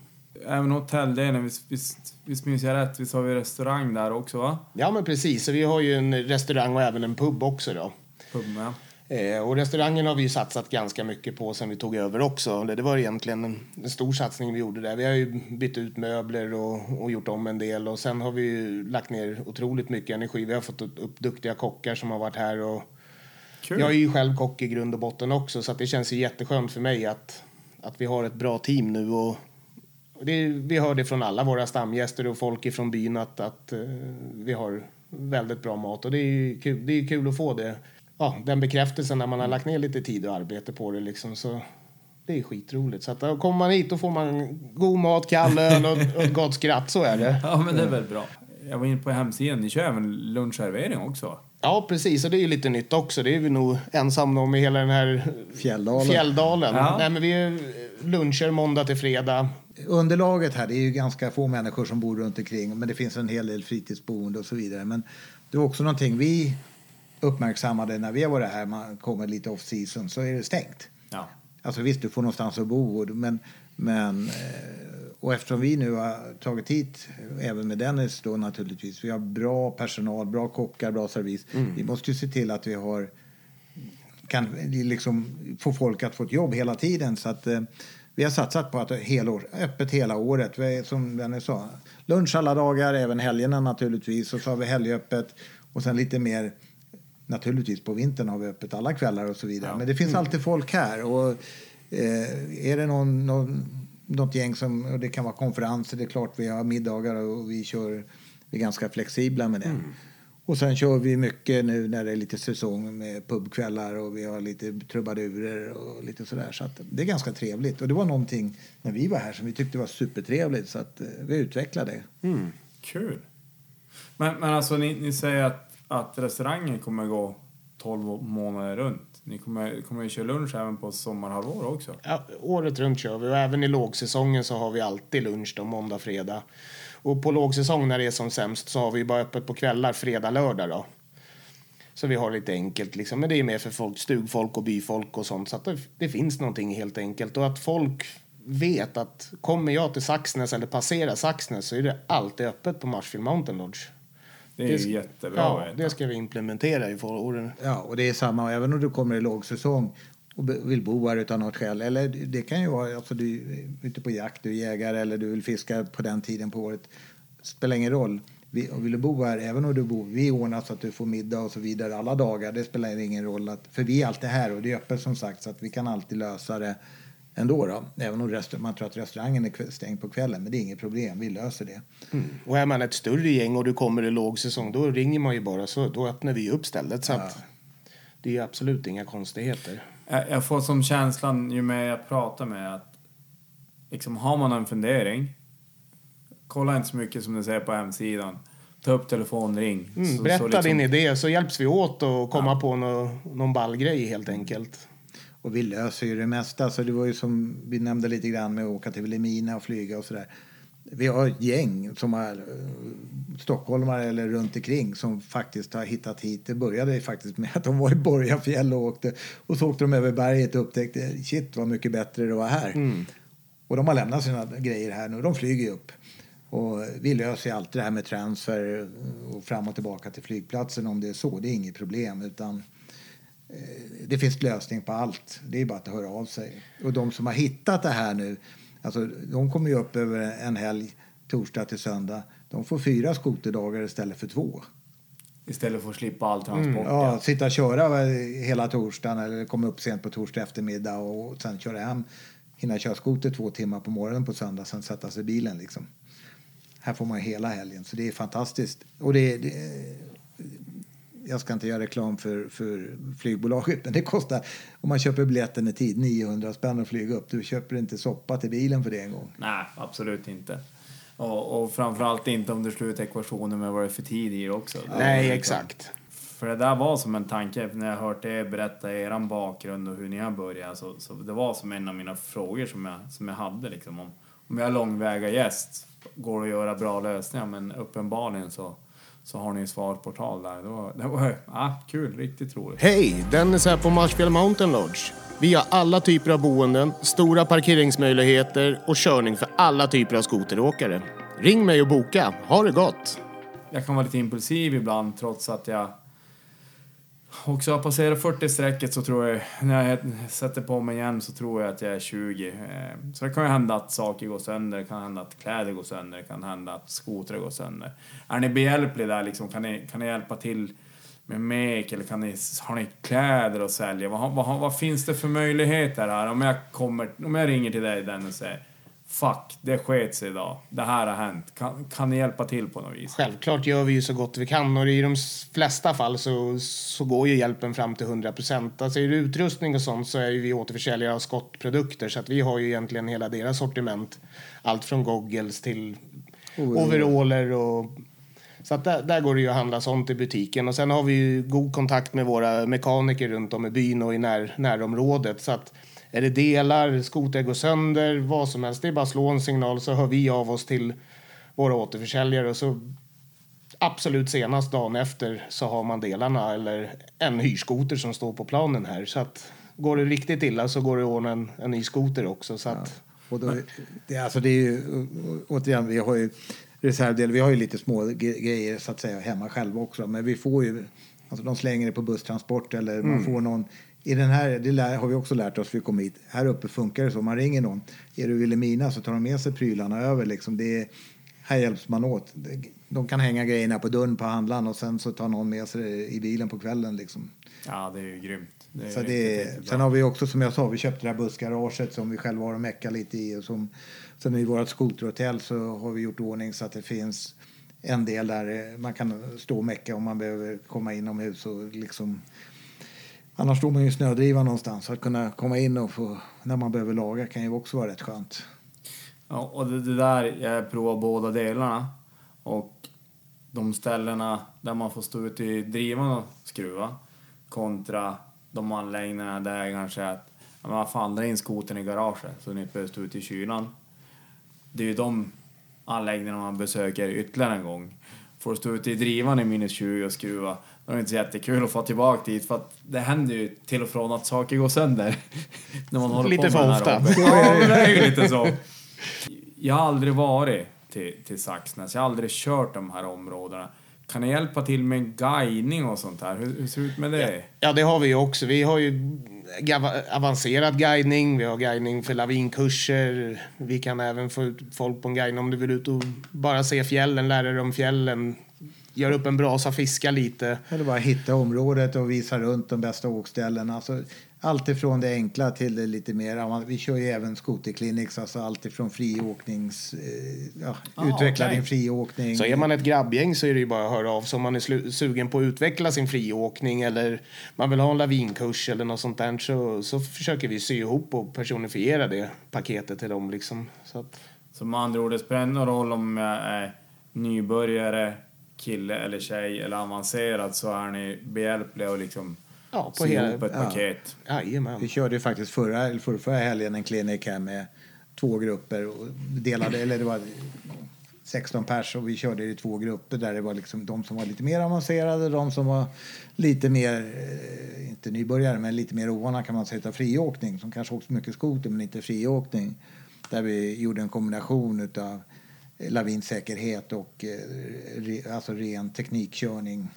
Även hotelldelen, visst, visst, visst minns jag rätt, visst har vi restaurang där också va? Ja men precis, så vi har ju en restaurang och även en pub också då. Pub med. Eh, och restaurangen har vi ju satsat ganska mycket på sen vi tog över också. Det, det var egentligen en, en stor satsning vi gjorde där. Vi har ju bytt ut möbler och, och gjort om en del och sen har vi ju lagt ner otroligt mycket energi. Vi har fått upp, duktiga kockar som har varit här och Kul! Jag är ju själv kock i grund och botten också så det känns ju jätteskönt för mig att, att vi har ett bra team nu. Och det, vi hör det från alla våra stamgäster och folk ifrån byn att, att eh, vi har väldigt bra mat och det är ju kul, det är kul att få det. Ja, den bekräftelsen när man har lagt ner lite tid och arbete på det liksom så det är skitroligt. Så att då kommer man hit och får man god mat, kall öl och, och ett gott skratt, så är det. Ja, men det är väl bra. Jag var inne på hemsidan, ni kör även lunchservering också? Ja, precis. Och det är ju lite nytt också. Det är vi nog ensamma om i hela den här Fjälldalen. fjälldalen. Ja. Nej, men vi är luncher måndag till fredag. Underlaget här, det är ju ganska få människor som bor runt omkring men det finns en hel del fritidsboende och så vidare. Men det är också någonting vi uppmärksammade när vi varit här, man kommer lite off season, så är det stängt. Ja. Alltså visst, du får någonstans att bo, men, men eh, och eftersom vi nu har tagit hit, även med Dennis då naturligtvis, vi har bra personal, bra kockar, bra service. Vi måste ju se till att vi har kan liksom få folk att få ett jobb hela tiden. Så att, eh, vi har satsat på att ha helår, öppet hela året. Vi som Dennis sa, lunch alla dagar, även helgerna naturligtvis. Och så har vi helgöppet och sen lite mer Naturligtvis på vintern har vi öppet alla kvällar och så vidare. Men det finns alltid folk här. Och, eh, är det någon, någon, något gäng som, och det kan vara konferenser, det är klart vi har middagar och vi kör, vi är ganska flexibla med det. Och sen kör vi mycket nu när det är lite säsong med pubkvällar och vi har lite trubadurer och lite sådär. Så att det är ganska trevligt. Och det var någonting när vi var här som vi tyckte var supertrevligt så att eh, vi utvecklade det. Kul. Men, men alltså ni, ni säger att, att restaurangen kommer gå 12 månader runt. Ni kommer, kommer ju köra lunch även på sommarhalvår också. Ja, året runt kör vi och även i lågsäsongen så har vi alltid lunch då, måndag, fredag. Och på lågsäsong när det är som sämst så har vi bara öppet på kvällar, fredag, lördag då. Så vi har lite enkelt liksom. Men det är mer för folk, stugfolk och byfolk och sånt. Så att det, det finns någonting helt enkelt. Och att folk vet att kommer jag till Saxnäs eller passerar Saxnäs så är det alltid öppet på Marshfield Mountain Lodge. Det är Det- ju jättebra Ja, det ska vi implementera i åren. Ja, och det är samma även om du kommer i lågsäsong och vill bo här utan något skäl. Eller det kan ju vara, alltså du är ute på jakt, du är jägare eller du vill fiska på den tiden på året. Spelar ingen roll. Vi, vill du bo här, även om du bor, vi ordnar så att du får middag och så vidare alla dagar. Det spelar ingen roll, att, för vi är alltid här och det är öppet som sagt så att vi kan alltid lösa det ändå då. Även om man tror att restaurangen är stängd på kvällen, men det är inget problem, vi löser det. Och är man ett större gäng och du kommer i lågsäsong då ringer man ju bara så då öppnar vi upp stället. Så att det är absolut inga konstigheter. Jag, får som känslan ju mer jag pratar med att liksom har man en fundering, kolla inte så mycket som ni säger på hemsidan. Ta upp telefon, ring. Mm, Så- berätta så liksom- din idé så hjälps vi åt och komma på nå, någon ball grej helt enkelt. Och vi löser ju det mesta. Så det var ju som vi nämnde lite grann med att åka till Vilhelmina och flyga och sådär. Vi har ett gäng som är eh, stockholmare eller runt omkring som faktiskt har hittat hit. Det började faktiskt med att de var i Borgafjäll och åkte och så åkte de över berget och upptäckte shit vad mycket bättre det var här. Och de har lämnat sina grejer här nu. De flyger ju upp. Och vi löser ju alltid det här med transfer och fram och tillbaka till flygplatsen om det är så. Det är inget problem utan det finns lösning på allt. Det är bara att höra av sig. Och de som har hittat det här nu, alltså, de kommer ju upp över en helg, torsdag till söndag. De får fyra skoterdagar istället för två. Istället för att slippa all transport. Ja, sitta och köra hela torsdagen eller komma upp sent på torsdag eftermiddag och sen köra hem. Hinna köra skoter två timmar på morgonen på söndag, sen sätta sig i bilen liksom. Här får man hela helgen, så det är fantastiskt. Och det, det jag ska inte göra reklam för, för flygbolaget, men det kostar, om man köper biljetten i tid, 900 spänn att flyga upp. Du köper inte soppa till bilen för det en gång. Nej, absolut inte. Och, och framförallt inte om du slår ut ekvationen med vad det är för tid i också. Nej, exakt. För det där var som en tanke när jag hört er berätta er bakgrund och hur ni har börjat. Så, så det var som en av mina frågor som jag, som jag hade. Liksom, om, om jag är långväga gäst, går det att göra bra lösningar? Men uppenbarligen så, så har ni svarsportal där. Det var, det var ja, kul, riktigt roligt. Hej! Dennis här på Marshfield Mountain Lodge. Vi har alla typer av boenden, stora parkeringsmöjligheter och körning för alla typer av skoteråkare. Ring mig och boka. Ha det gott! Jag kan vara lite impulsiv ibland trots att jag och så har jag passerat 40-strecket så tror jag, när jag sätter på mig igen så tror jag att jag är 20. Eh, så det kan ju hända att saker går sönder, det kan hända att kläder går sönder, det kan hända att skotrar går sönder. Är ni behjälpliga där liksom? Kan ni, kan ni hjälpa till med mek eller kan ni, har ni kläder att sälja? Vad, vad, vad finns det för möjligheter här? Om jag, kommer, om jag ringer till dig den och säger Fuck, det sket sig idag. Det här har hänt. Kan, kan ni hjälpa till på något vis? Självklart gör vi ju så gott vi kan och i de flesta fall så, så går ju hjälpen fram till 100 procent. Alltså är det utrustning och sånt så är ju vi återförsäljare av skottprodukter så att vi har ju egentligen hela deras sortiment. Allt från goggles till overaller och Så att där, där går det ju att handla sånt i butiken. Och sen har vi ju god kontakt med våra mekaniker runt om i byn och i när, närområdet. Så att är det delar, skoter går sönder, vad som helst, det är bara att slå en signal så hör vi av oss till våra återförsäljare och så absolut senast dagen efter så har man delarna eller en hyrskoter som står på planen här. Så att går det riktigt illa så går det att ordna en, en ny skoter också. Så att, Och då, det, alltså det är ju, återigen, vi har ju reservdelar, vi har ju lite små gre- grejer så att säga hemma själva också. Men vi får ju, alltså de slänger det på busstransport eller man får någon i den här, det lär, har vi också lärt oss, vi kom hit. Här uppe funkar det så, man ringer någon. Är du Vilhelmina så tar de med sig prylarna över liksom. Det är, här hjälps man åt. De kan hänga grejerna på dörren på handlaren och sen så tar någon med sig det i bilen på kvällen liksom. Ja, det är ju grymt. Det är Så riktigt, det, sen har vi också, som jag sa, vi köpte det här bussgaraget som vi själva har att mecka lite i. Och som, sen i vårt skoterhotell så har vi gjort ordning så att det finns en del där eh, man kan stå och mecka om man behöver komma inomhus och liksom Annars står man ju i snödriva någonstans. Så att kunna komma in och få, när man behöver laga kan ju också vara rätt skönt. Ja, och det, det där, jag provar båda delarna. Och de ställena där man får stå ute i drivan och skruva kontra de anläggningarna där jag kanske är att ja, men vad fan, dra in skotern i garaget så ni inte behöver stå ute i kylan. Det är ju de anläggningarna man besöker ytterligare en gång. Får stå ute i drivan i minus 20 och skruva, då är det inte så jättekul att få tillbaka dit för att det händer ju till och från att saker går sönder. när man håller Lite på för med den ofta. här. Ja, det är ju lite så. Jag har aldrig varit till, till Saxnäs, jag har aldrig kört de här områdena. Kan ni hjälpa till med guidning och sånt här? Hur, hur ser det ut med det? Ja, det har vi ju också. Vi har ju avancerad guidning, vi har guidning för lavinkurser. Vi kan även få ut folk på en guidning om du vill ut och bara se fjällen, lära dig om fjällen. Gör upp en brasa, fiska lite. Eller bara hitta området och visa runt de bästa åkställena. Alltså, allt ifrån det enkla till det lite mer. Vi kör ju även skoterkliniks, alltså allt ifrån friåknings... Eh, ja, Ah, utveckla okej. din friåkning. Så är man ett grabbgäng så är det ju bara att höra av sig om man är sugen på att utveckla sin friåkning eller man vill ha en lavinkurs eller något sånt där så, så försöker vi sy ihop och personifiera det paketet till dem liksom. Så att, Så med andra ord, det spelar ingen roll om jag är nybörjare, kille eller tjej eller avancerad så är ni behjälpliga och liksom ja, på hela... ihop ett ja. paket. Jajamän. Vi körde ju faktiskt förra, eller förra, förra helgen en klinik här med två grupper och delade, eller det var 16 pers och vi körde i två grupper där det var liksom de som var lite mer avancerade, de som var lite mer, eh, inte nybörjare, men lite mer ovana kan man säga utav friåkning, som kanske åkt mycket skoter men inte friåkning. Där vi gjorde en kombination utav lavinsäkerhet och eh, alltså ren teknikkörning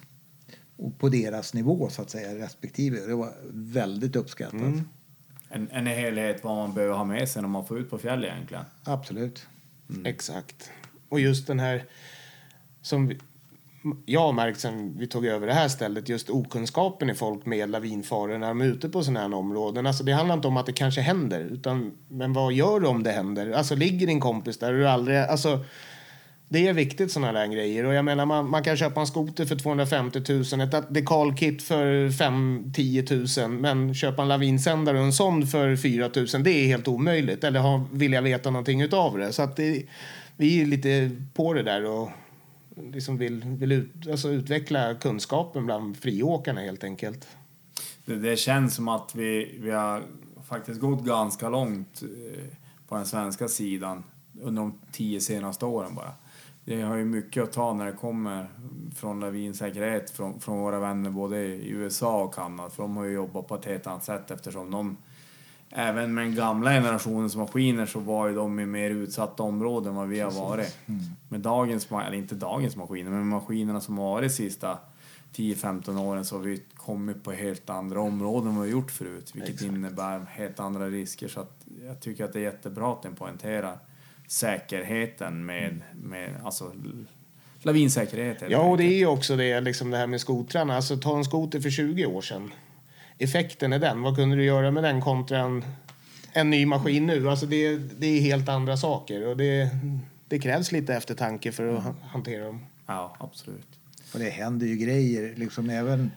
på deras nivå så att säga respektive. Det var väldigt uppskattat. En, en helhet vad man behöver ha med sig när man får ut på fjället egentligen. Absolut. Exakt. Och just den här som vi, jag har märkt sen vi tog över det här stället, just okunskapen i folk med lavinfaror när de är ute på sådana här områden. Alltså det handlar inte om att det kanske händer, utan men vad gör du om det händer? Alltså ligger din kompis där och du aldrig, alltså det är viktigt sådana där grejer. Och jag menar, man, man kan köpa en skoter för 250 000, ett dekalkit för 5-10 000, men köpa en lavinsändare och en sond för 4 000, det är helt omöjligt. Eller ha, vill jag veta någonting utav det. Så att det, vi är lite på det där och liksom vill, vill ut, alltså utveckla kunskapen bland friåkarna helt enkelt. Det, det känns som att vi, vi har faktiskt gått ganska långt eh, på den svenska sidan under de tio senaste åren bara. Det har ju mycket att ta när det kommer från lavinsäkerhet från, från våra vänner både i USA och Kanada. För de har ju jobbat på ett helt annat sätt eftersom de Även med den gamla generationens maskiner så var ju de i mer utsatta områden än vad vi har varit. Med dagens, eller inte dagens maskiner, men maskinerna som har varit de sista 10-15 åren så har vi kommit på helt andra områden än vad vi har gjort förut. Vilket innebär helt andra risker. Så att jag tycker att det är jättebra att den poängterar säkerheten med, med alltså lavinsäkerhet. Ja, och det är ju också det, liksom det här med skotrarna. Alltså ta en skoter för 20 år sedan. Effekten är den. Vad kunde du göra med den kontra en, en ny maskin nu? Alltså det, det är helt andra saker och det, det krävs lite eftertanke för att ha- hantera dem. Ja, absolut. Och det händer ju grejer, liksom även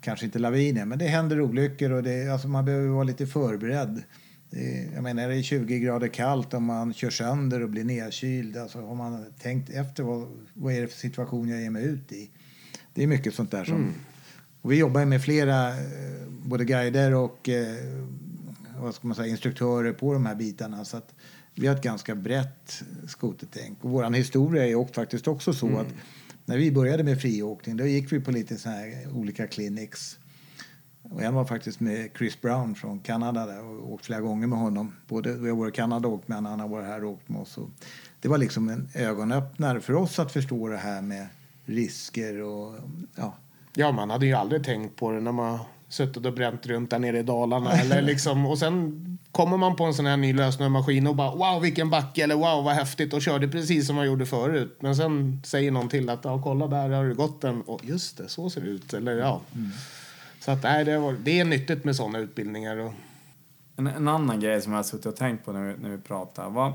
kanske inte laviner, men det händer olyckor och det, alltså man behöver vara lite förberedd. Det jag menar, det är 20 grader kallt och man kör sönder och blir nedkyld. Alltså, har man tänkt efter vad, vad är det för situation jag ger mig ut i? Det är mycket sånt där som... Och vi jobbar med flera, eh, både guider och eh, vad ska man säga, instruktörer på de här bitarna. Så att vi har ett ganska brett skotertänk. Och vår historia är också, faktiskt också så att när vi började med friåkning då gick vi på lite så här olika clinics. Och en var faktiskt med Chris Brown från Kanada där och åkt flera gånger med honom. Både har varit i Kanada och med honom, han har varit här och åkt med oss. Och det var liksom en ögonöppnare för oss att förstå det här med risker och ja, Ja, man hade ju aldrig tänkt på det när man suttit och bränt runt där nere i Dalarna. eller liksom, och sen kommer man på en sån här ny lösnummermaskin och bara wow vilken backe eller wow vad häftigt och körde precis som man gjorde förut. Men sen säger någon till att ja, kolla där har du gått den och just det, så ser det ut. Eller ja. Så att nej, det, var, det är nyttigt med såna utbildningar. Och, En, en annan grej som jag har suttit och tänkt på när vi, när vi pratar. Vad,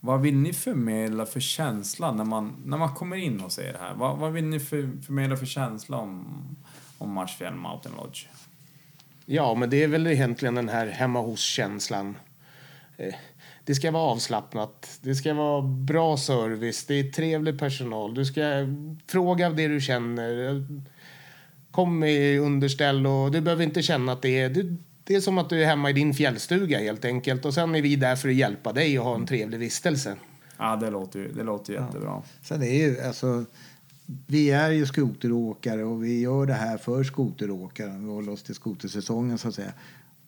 vad vill ni förmedla för känsla när man, när man kommer in och ser det här? Vad, vad vill ni för, förmedla för känsla om, om Marsfjäll Mountain Lodge? ja, men det är väl egentligen den här hemma hos-känslan. Eh, Det ska vara avslappnat, det ska vara bra service, det är trevlig personal. Du ska fråga det du känner. Kom med underställ och du behöver inte känna att det är... Du, det är som att du är hemma i din fjällstuga helt enkelt. Och sen är vi där för att hjälpa dig och ha en trevlig vistelse. Ja, det låter ju det låter jättebra. Sen är ju alltså, vi är ju skoteråkare och vi gör det här för skoteråkare. Vi håller oss till skotersäsongen så att säga.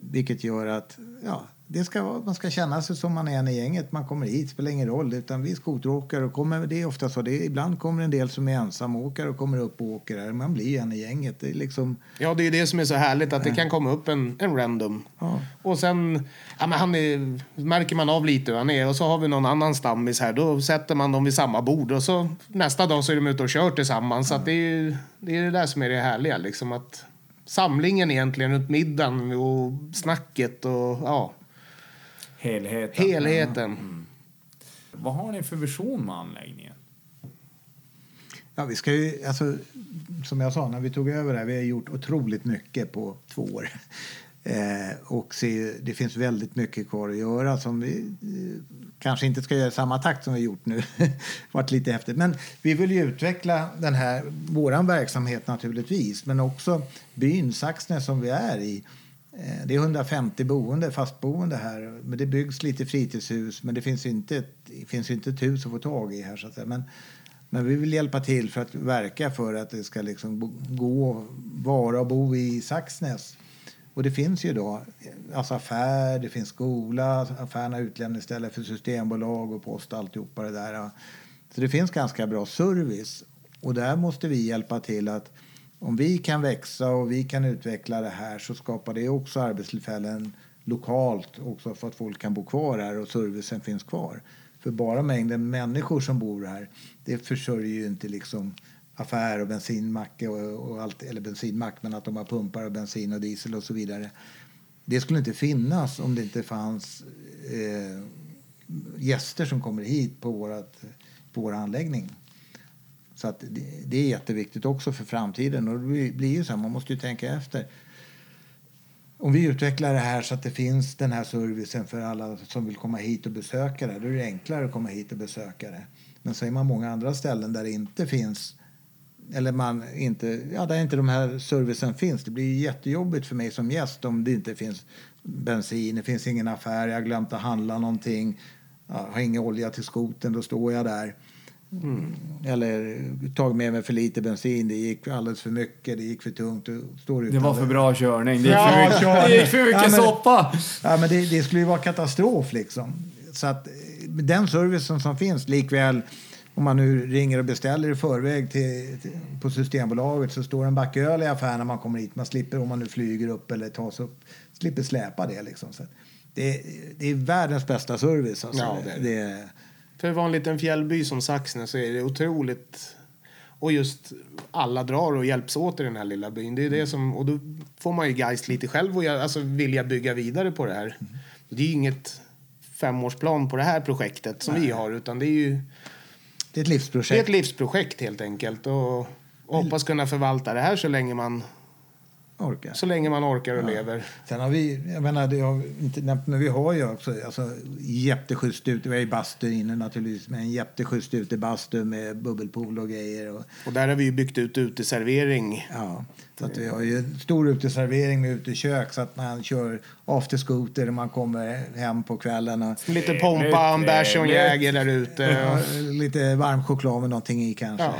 Vilket gör att ja, det ska, man ska känna sig som man är en i gänget. Man kommer hit, spelar ingen roll. Utan vi skoteråkare och kommer, det är ofta så. Det ibland kommer en del som är ensamåkare och kommer upp och åker här. Man blir en i gänget. Det är liksom, Ja, det är det som är så härligt att det kan komma upp en, en random. Ja. Och sen ja, men han är, märker man av lite hur han är och så har vi någon annan stammis här. Då sätter man dem vid samma bord och så nästa dag så är de ute och kör tillsammans. Så att det, är, det är det där som är det härliga liksom att samlingen egentligen runt middagen och snacket och ja, Helheten. helheten. Vad har ni för vision med anläggningen? Ja, vi ska ju, alltså, som jag sa, när vi tog över det här, vi har gjort otroligt mycket på två år. Eh, och se, det finns väldigt mycket kvar att göra som vi eh, kanske inte ska göra i samma takt som vi gjort nu. varit lite häftigt. Men vi vill ju utveckla den här, våran verksamhet naturligtvis, men också byn Saxnäs som vi är i. Eh, Det är 150 boende, fastboende här. Men det byggs lite fritidshus, men det finns inte ett, det finns inte ett hus att få tag i här. Så att säga. Men, men vi vill hjälpa till för att verka för att det ska liksom bo- gå, vara och bo i Saxnäs. Och det finns ju då alltså affär, det finns skola, affärerna har utlämningsställe för systembolag och post och alltihopa det där. Så det finns ganska bra service. Och där måste vi hjälpa till att om vi kan växa och vi kan utveckla det här så skapar det också arbetstillfällen lokalt också för att folk kan bo kvar här och servicen finns kvar. För bara mängden människor som bor här, det försörjer ju inte liksom affär och bensinmack och, och allt, eller bensinmack, men att de har pumpar och bensin och diesel och så vidare. Det skulle inte finnas om det inte fanns eh, gäster som kommer hit på, vårat, på vår anläggning. Så att det, det är jätteviktigt också för framtiden. Och det blir- blir ju så här, man måste ju tänka efter. Om vi utvecklar det här så att det finns den här servicen för alla som vill komma hit och besöka det, då är det enklare att komma hit och besöka det. Men så är man många andra ställen där det inte finns eller man inte, ja, där inte de här servicen finns. Det blir ju jättejobbigt för mig som gäst om det inte finns bensin, det finns ingen affär, jag har glömt att handla någonting, ja, har ingen olja till skoten, då står jag där. Eller tagit med mig för lite bensin, det gick alldeles för mycket, det gick för tungt. Står Det var för bra körning. Det gick Ja, för mycket, körning. det gick för mycket Ja, men- soppa. Ja, men det, det skulle ju vara katastrof liksom. Så att den servicen som finns likväl om man nu ringer och beställer i förväg till, till, på Systembolaget så står en back öl i affären när man kommer hit. Man slipper om man nu flyger upp eller tas upp, slipper släpa det liksom. Så det, det är världens bästa service. Alltså. Ja, det är det. det, För att vara en liten fjällby som Saxnäs så är det otroligt... Och just alla drar och hjälps åt i den här lilla byn. Det är det som, och då får man ju geist lite själv och jag- alltså vilja bygga vidare på det här. Det är ju inget femårsplan på det här projektet som vi har utan det är ju det är ett det är livsprojekt. ett livsprojekt helt enkelt. Och, och hoppas kunna förvalta det här så länge man orkar. Så länge man orkar och lever. Sen har vi, jag menar, det har vi inte nämnt, men vi har ju också alltså, jätteschysst ute. Vi har ju bastu inne naturligtvis, med en jätteschysst utebastu med bubbelpool och grejer. Och, Och där har vi ju byggt ut uteservering. ja, så att vi har ju en stor uteservering med utekök så att när han kör afterskoter och man kommer hem på kvällen och Lite pompa, en bärs och en jäger där ute. ja, Och, lite varm choklad med någonting i kanske. ja.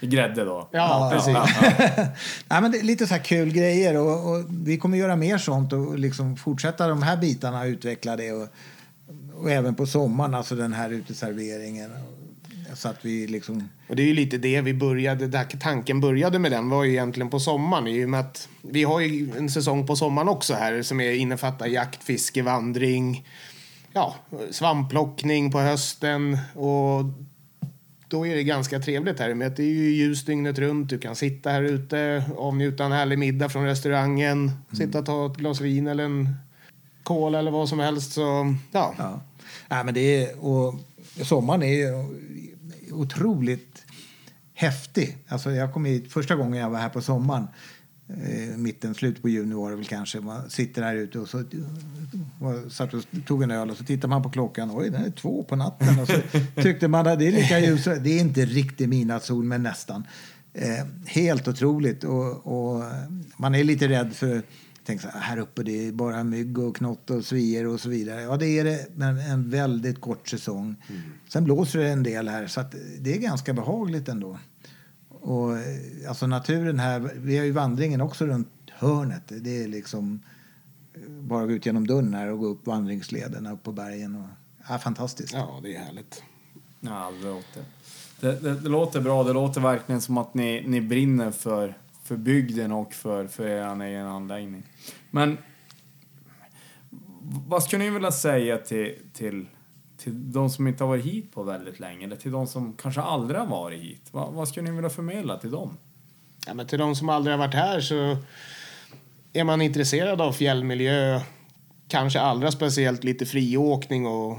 Grädde då. ja, precis. Nej, men det är lite så här kul grejer och, och vi kommer göra mer sånt och liksom fortsätta de här bitarna och utveckla det och, och även på sommaren, alltså den här uteserveringen. Så att vi liksom... Och det är ju lite det vi började, där tanken började med den var ju egentligen på sommaren i och med att vi har ju en säsong på sommaren också här som är, innefattar jakt, fiske, vandring, ja, svampplockning på hösten och då är det ganska trevligt här med att det är ju ljus dygnet runt. Du kan sitta här ute, avnjuta en härlig middag från restaurangen, sitta och ta ett glas vin eller en cola eller vad som helst. Så ja, Ja. Nej, men det är, och sommaren är ju otroligt häftig. Alltså jag kom hit första gången jag var här på sommaren. Eh, mitten, slutet på juni var det väl kanske. Man sitter här ute och så var, satt och tog en öl och så tittar man på klockan. Oj, den är två på natten. Och så tyckte man att det är lika ljus. Det är inte riktigt midnattssol, men nästan. Eh, helt otroligt. Och, och man är lite rädd för Tänk så här, här uppe det är bara mygg och knott och svier och så vidare. Ja, det är det, men en väldigt kort säsong. Sen blåser det en del här, så det är ganska behagligt ändå. Och eh, alltså naturen här, vi har ju vandringen också runt hörnet. Det är liksom eh, bara att gå ut genom dörren här och gå upp vandringslederna upp på bergen. Och, ja, fantastiskt. ja, det är härligt. Ja, det låter. Det, det, det låter bra. Det låter verkligen som att ni, ni brinner för, för bygden och för, för er egen anläggning. Men vad skulle ni vilja säga till, till, till de som inte har varit hit på väldigt länge eller till de som kanske aldrig har varit hit? Vad, vad skulle ni vilja förmedla till dem? Ja, men till de som aldrig har varit här så är man intresserad av fjällmiljö, kanske allra speciellt lite friåkning och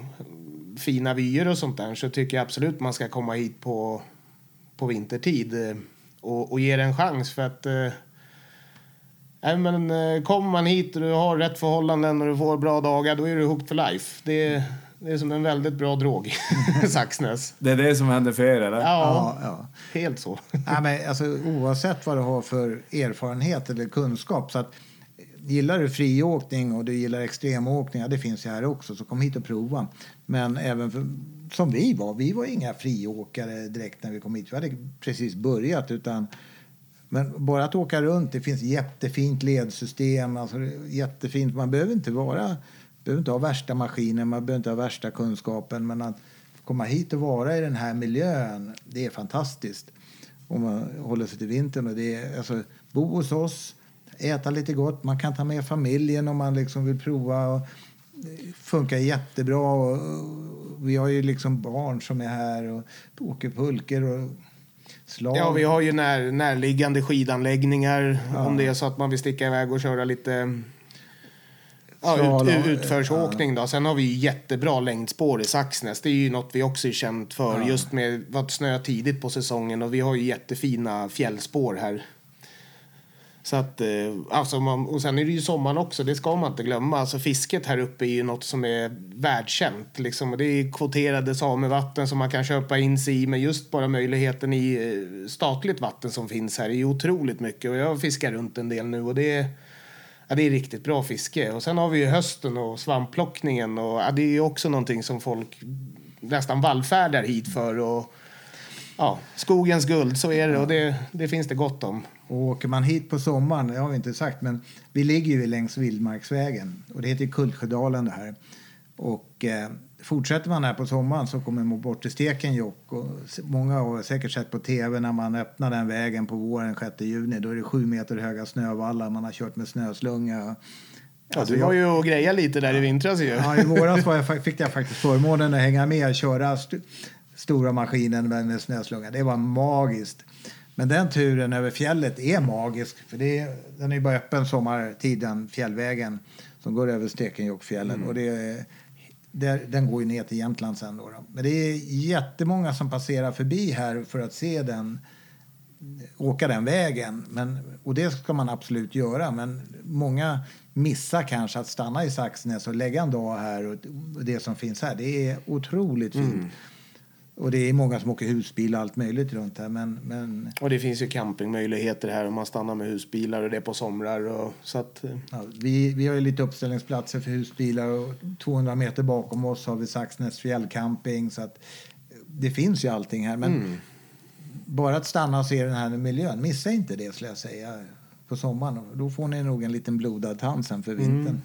fina vyer och sånt där så tycker jag absolut man ska komma hit på, på vintertid eh, och, och ge det en chans för att eh, nej, men, eh, kommer man hit och du har rätt förhållanden och du får bra dagar då är du hooked for life. Det, det är som en väldigt bra drog, Saxnäs. Det är det som händer för er, eller? Ja, Ja, ja. helt så. Nej, men alltså, oavsett vad du har för erfarenhet eller kunskap. Så att, gillar du friåkning och du gillar extremåkning, ja, det finns ju här också, så kom hit och prova. Men även för, som vi var, vi var inga friåkare direkt när vi kom hit. Vi hade precis börjat. utan men bara att åka runt, det finns jättefint ledsystem, alltså jättefint. Man behöver inte vara, behöver inte ha värsta maskinen, man behöver inte ha värsta kunskapen, men att komma hit och vara i den här miljön, det är fantastiskt. Om man håller sig till vintern och det är, alltså, bo hos oss, äta lite gott, man kan ta med familjen om man liksom vill prova. Och, funkar jättebra och, vi har ju liksom barn som är här och åker pulker och slag. Ja, vi har ju när, närliggande skidanläggningar om det är så att man vill sticka iväg och köra lite ja, ut, utförsåkning. Då. Sen har vi ju jättebra längdspår i Saxnäs. Det är ju något vi också är känt för just med att snö tidigt på säsongen och vi har ju jättefina fjällspår här. Så att, eh, alltså man, och sen är det ju sommaren också, det ska man inte glömma. Alltså fisket här uppe är ju något som är världskänt. Liksom. Det är kvoterade samevatten som man kan köpa in sig i. Men just bara möjligheten i eh, statligt vatten som finns här är ju otroligt mycket. Och jag fiskar runt en del nu och det är, ja, det är riktigt bra fiske. Och sen har vi ju hösten och svampplockningen. Och, ja, det är ju också någonting som folk nästan vallfärdar hit för. Och, ja, skogens guld, så är det. Och det, det finns det gott om. Och åker man hit på sommaren, det har vi inte sagt, men vi ligger ju längs Vildmarksvägen och det heter Kultsjödalen det här. Och eh, fortsätter man här på sommaren så kommer man bort till Stekenjokk och många har säkert sett på tv när man öppnar den vägen på våren 6 juni. Då är det sju meter höga snövallar, man har kört med snöslunga. Ja, Alltså, du jag- var ju och grejade lite där i vintras ju. Ja, i våras var jag, fick jag faktiskt förmånen att hänga med och köra st- stora maskinen med, snöslunga. Det var magiskt. Men den turen över fjället är magisk. För det är, den är bara öppen sommartid, den fjällvägen som går över Stekenjokkfjällen. Och det är, där, den går ju ner till Jämtland sen. Då, då. Men det är jättemånga som passerar förbi här för att se den åka den vägen. Men, och det ska man absolut göra. Men många missar kanske att stanna i Saxnäs och lägga en dag här och det som finns här. Det är otroligt fint. Mm. Och det är många som åker husbil och allt möjligt runt här. Men, men Och det finns ju campingmöjligheter här om man stannar med husbilar och det är på somrar. Och, så att, eh, ja, vi, vi har ju lite uppställningsplatser för husbilar och 200 meter bakom oss har vi Saxnäs fjällcamping. Så att det finns ju allting här. Men bara att stanna och se den här miljön, missa inte det skulle jag säga på sommaren. Då får ni nog en liten blodad tand sen för vintern.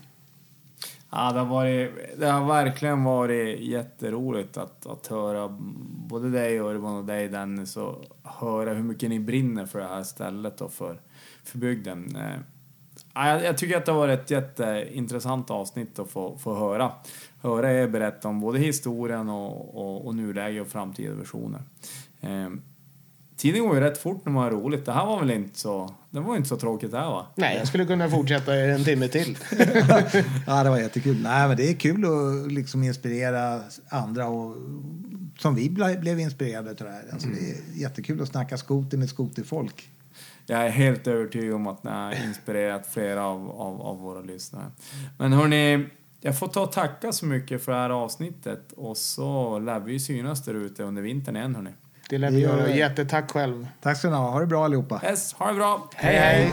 Ja, det har, varit, det har verkligen varit jätteroligt att, att höra både dig Urban och dig Dennis och höra hur mycket ni brinner för det här stället och för, för bygden. Eh, ja, jag, jag tycker att det har varit ett jätteintressant avsnitt att få, få höra. Höra er berätta om både historien och, och, och nuläge och framtida versioner. Eh, Tiden går ju rätt fort när man har roligt. Det här var väl inte så, det var inte så tråkigt det här va? nej, jag skulle kunna fortsätta en timme till. Ja, det var jättekul. Nej, men det är kul att liksom inspirera andra och som vi ble- blev inspirerade av det här. Alltså, Det är jättekul att snacka skoter med skoterfolk. Jag är helt övertygad om att ni har inspirerat flera av, av, av våra lyssnare. Men hörni, jag får ta och tacka så mycket för det här avsnittet och så lär vi synas där ute under vintern igen hörni. Det lär vi gör göra. vi. Jättetack själv. Tack ska ni ha. Ha det bra allihopa. Yes, ha det bra! hej! hej.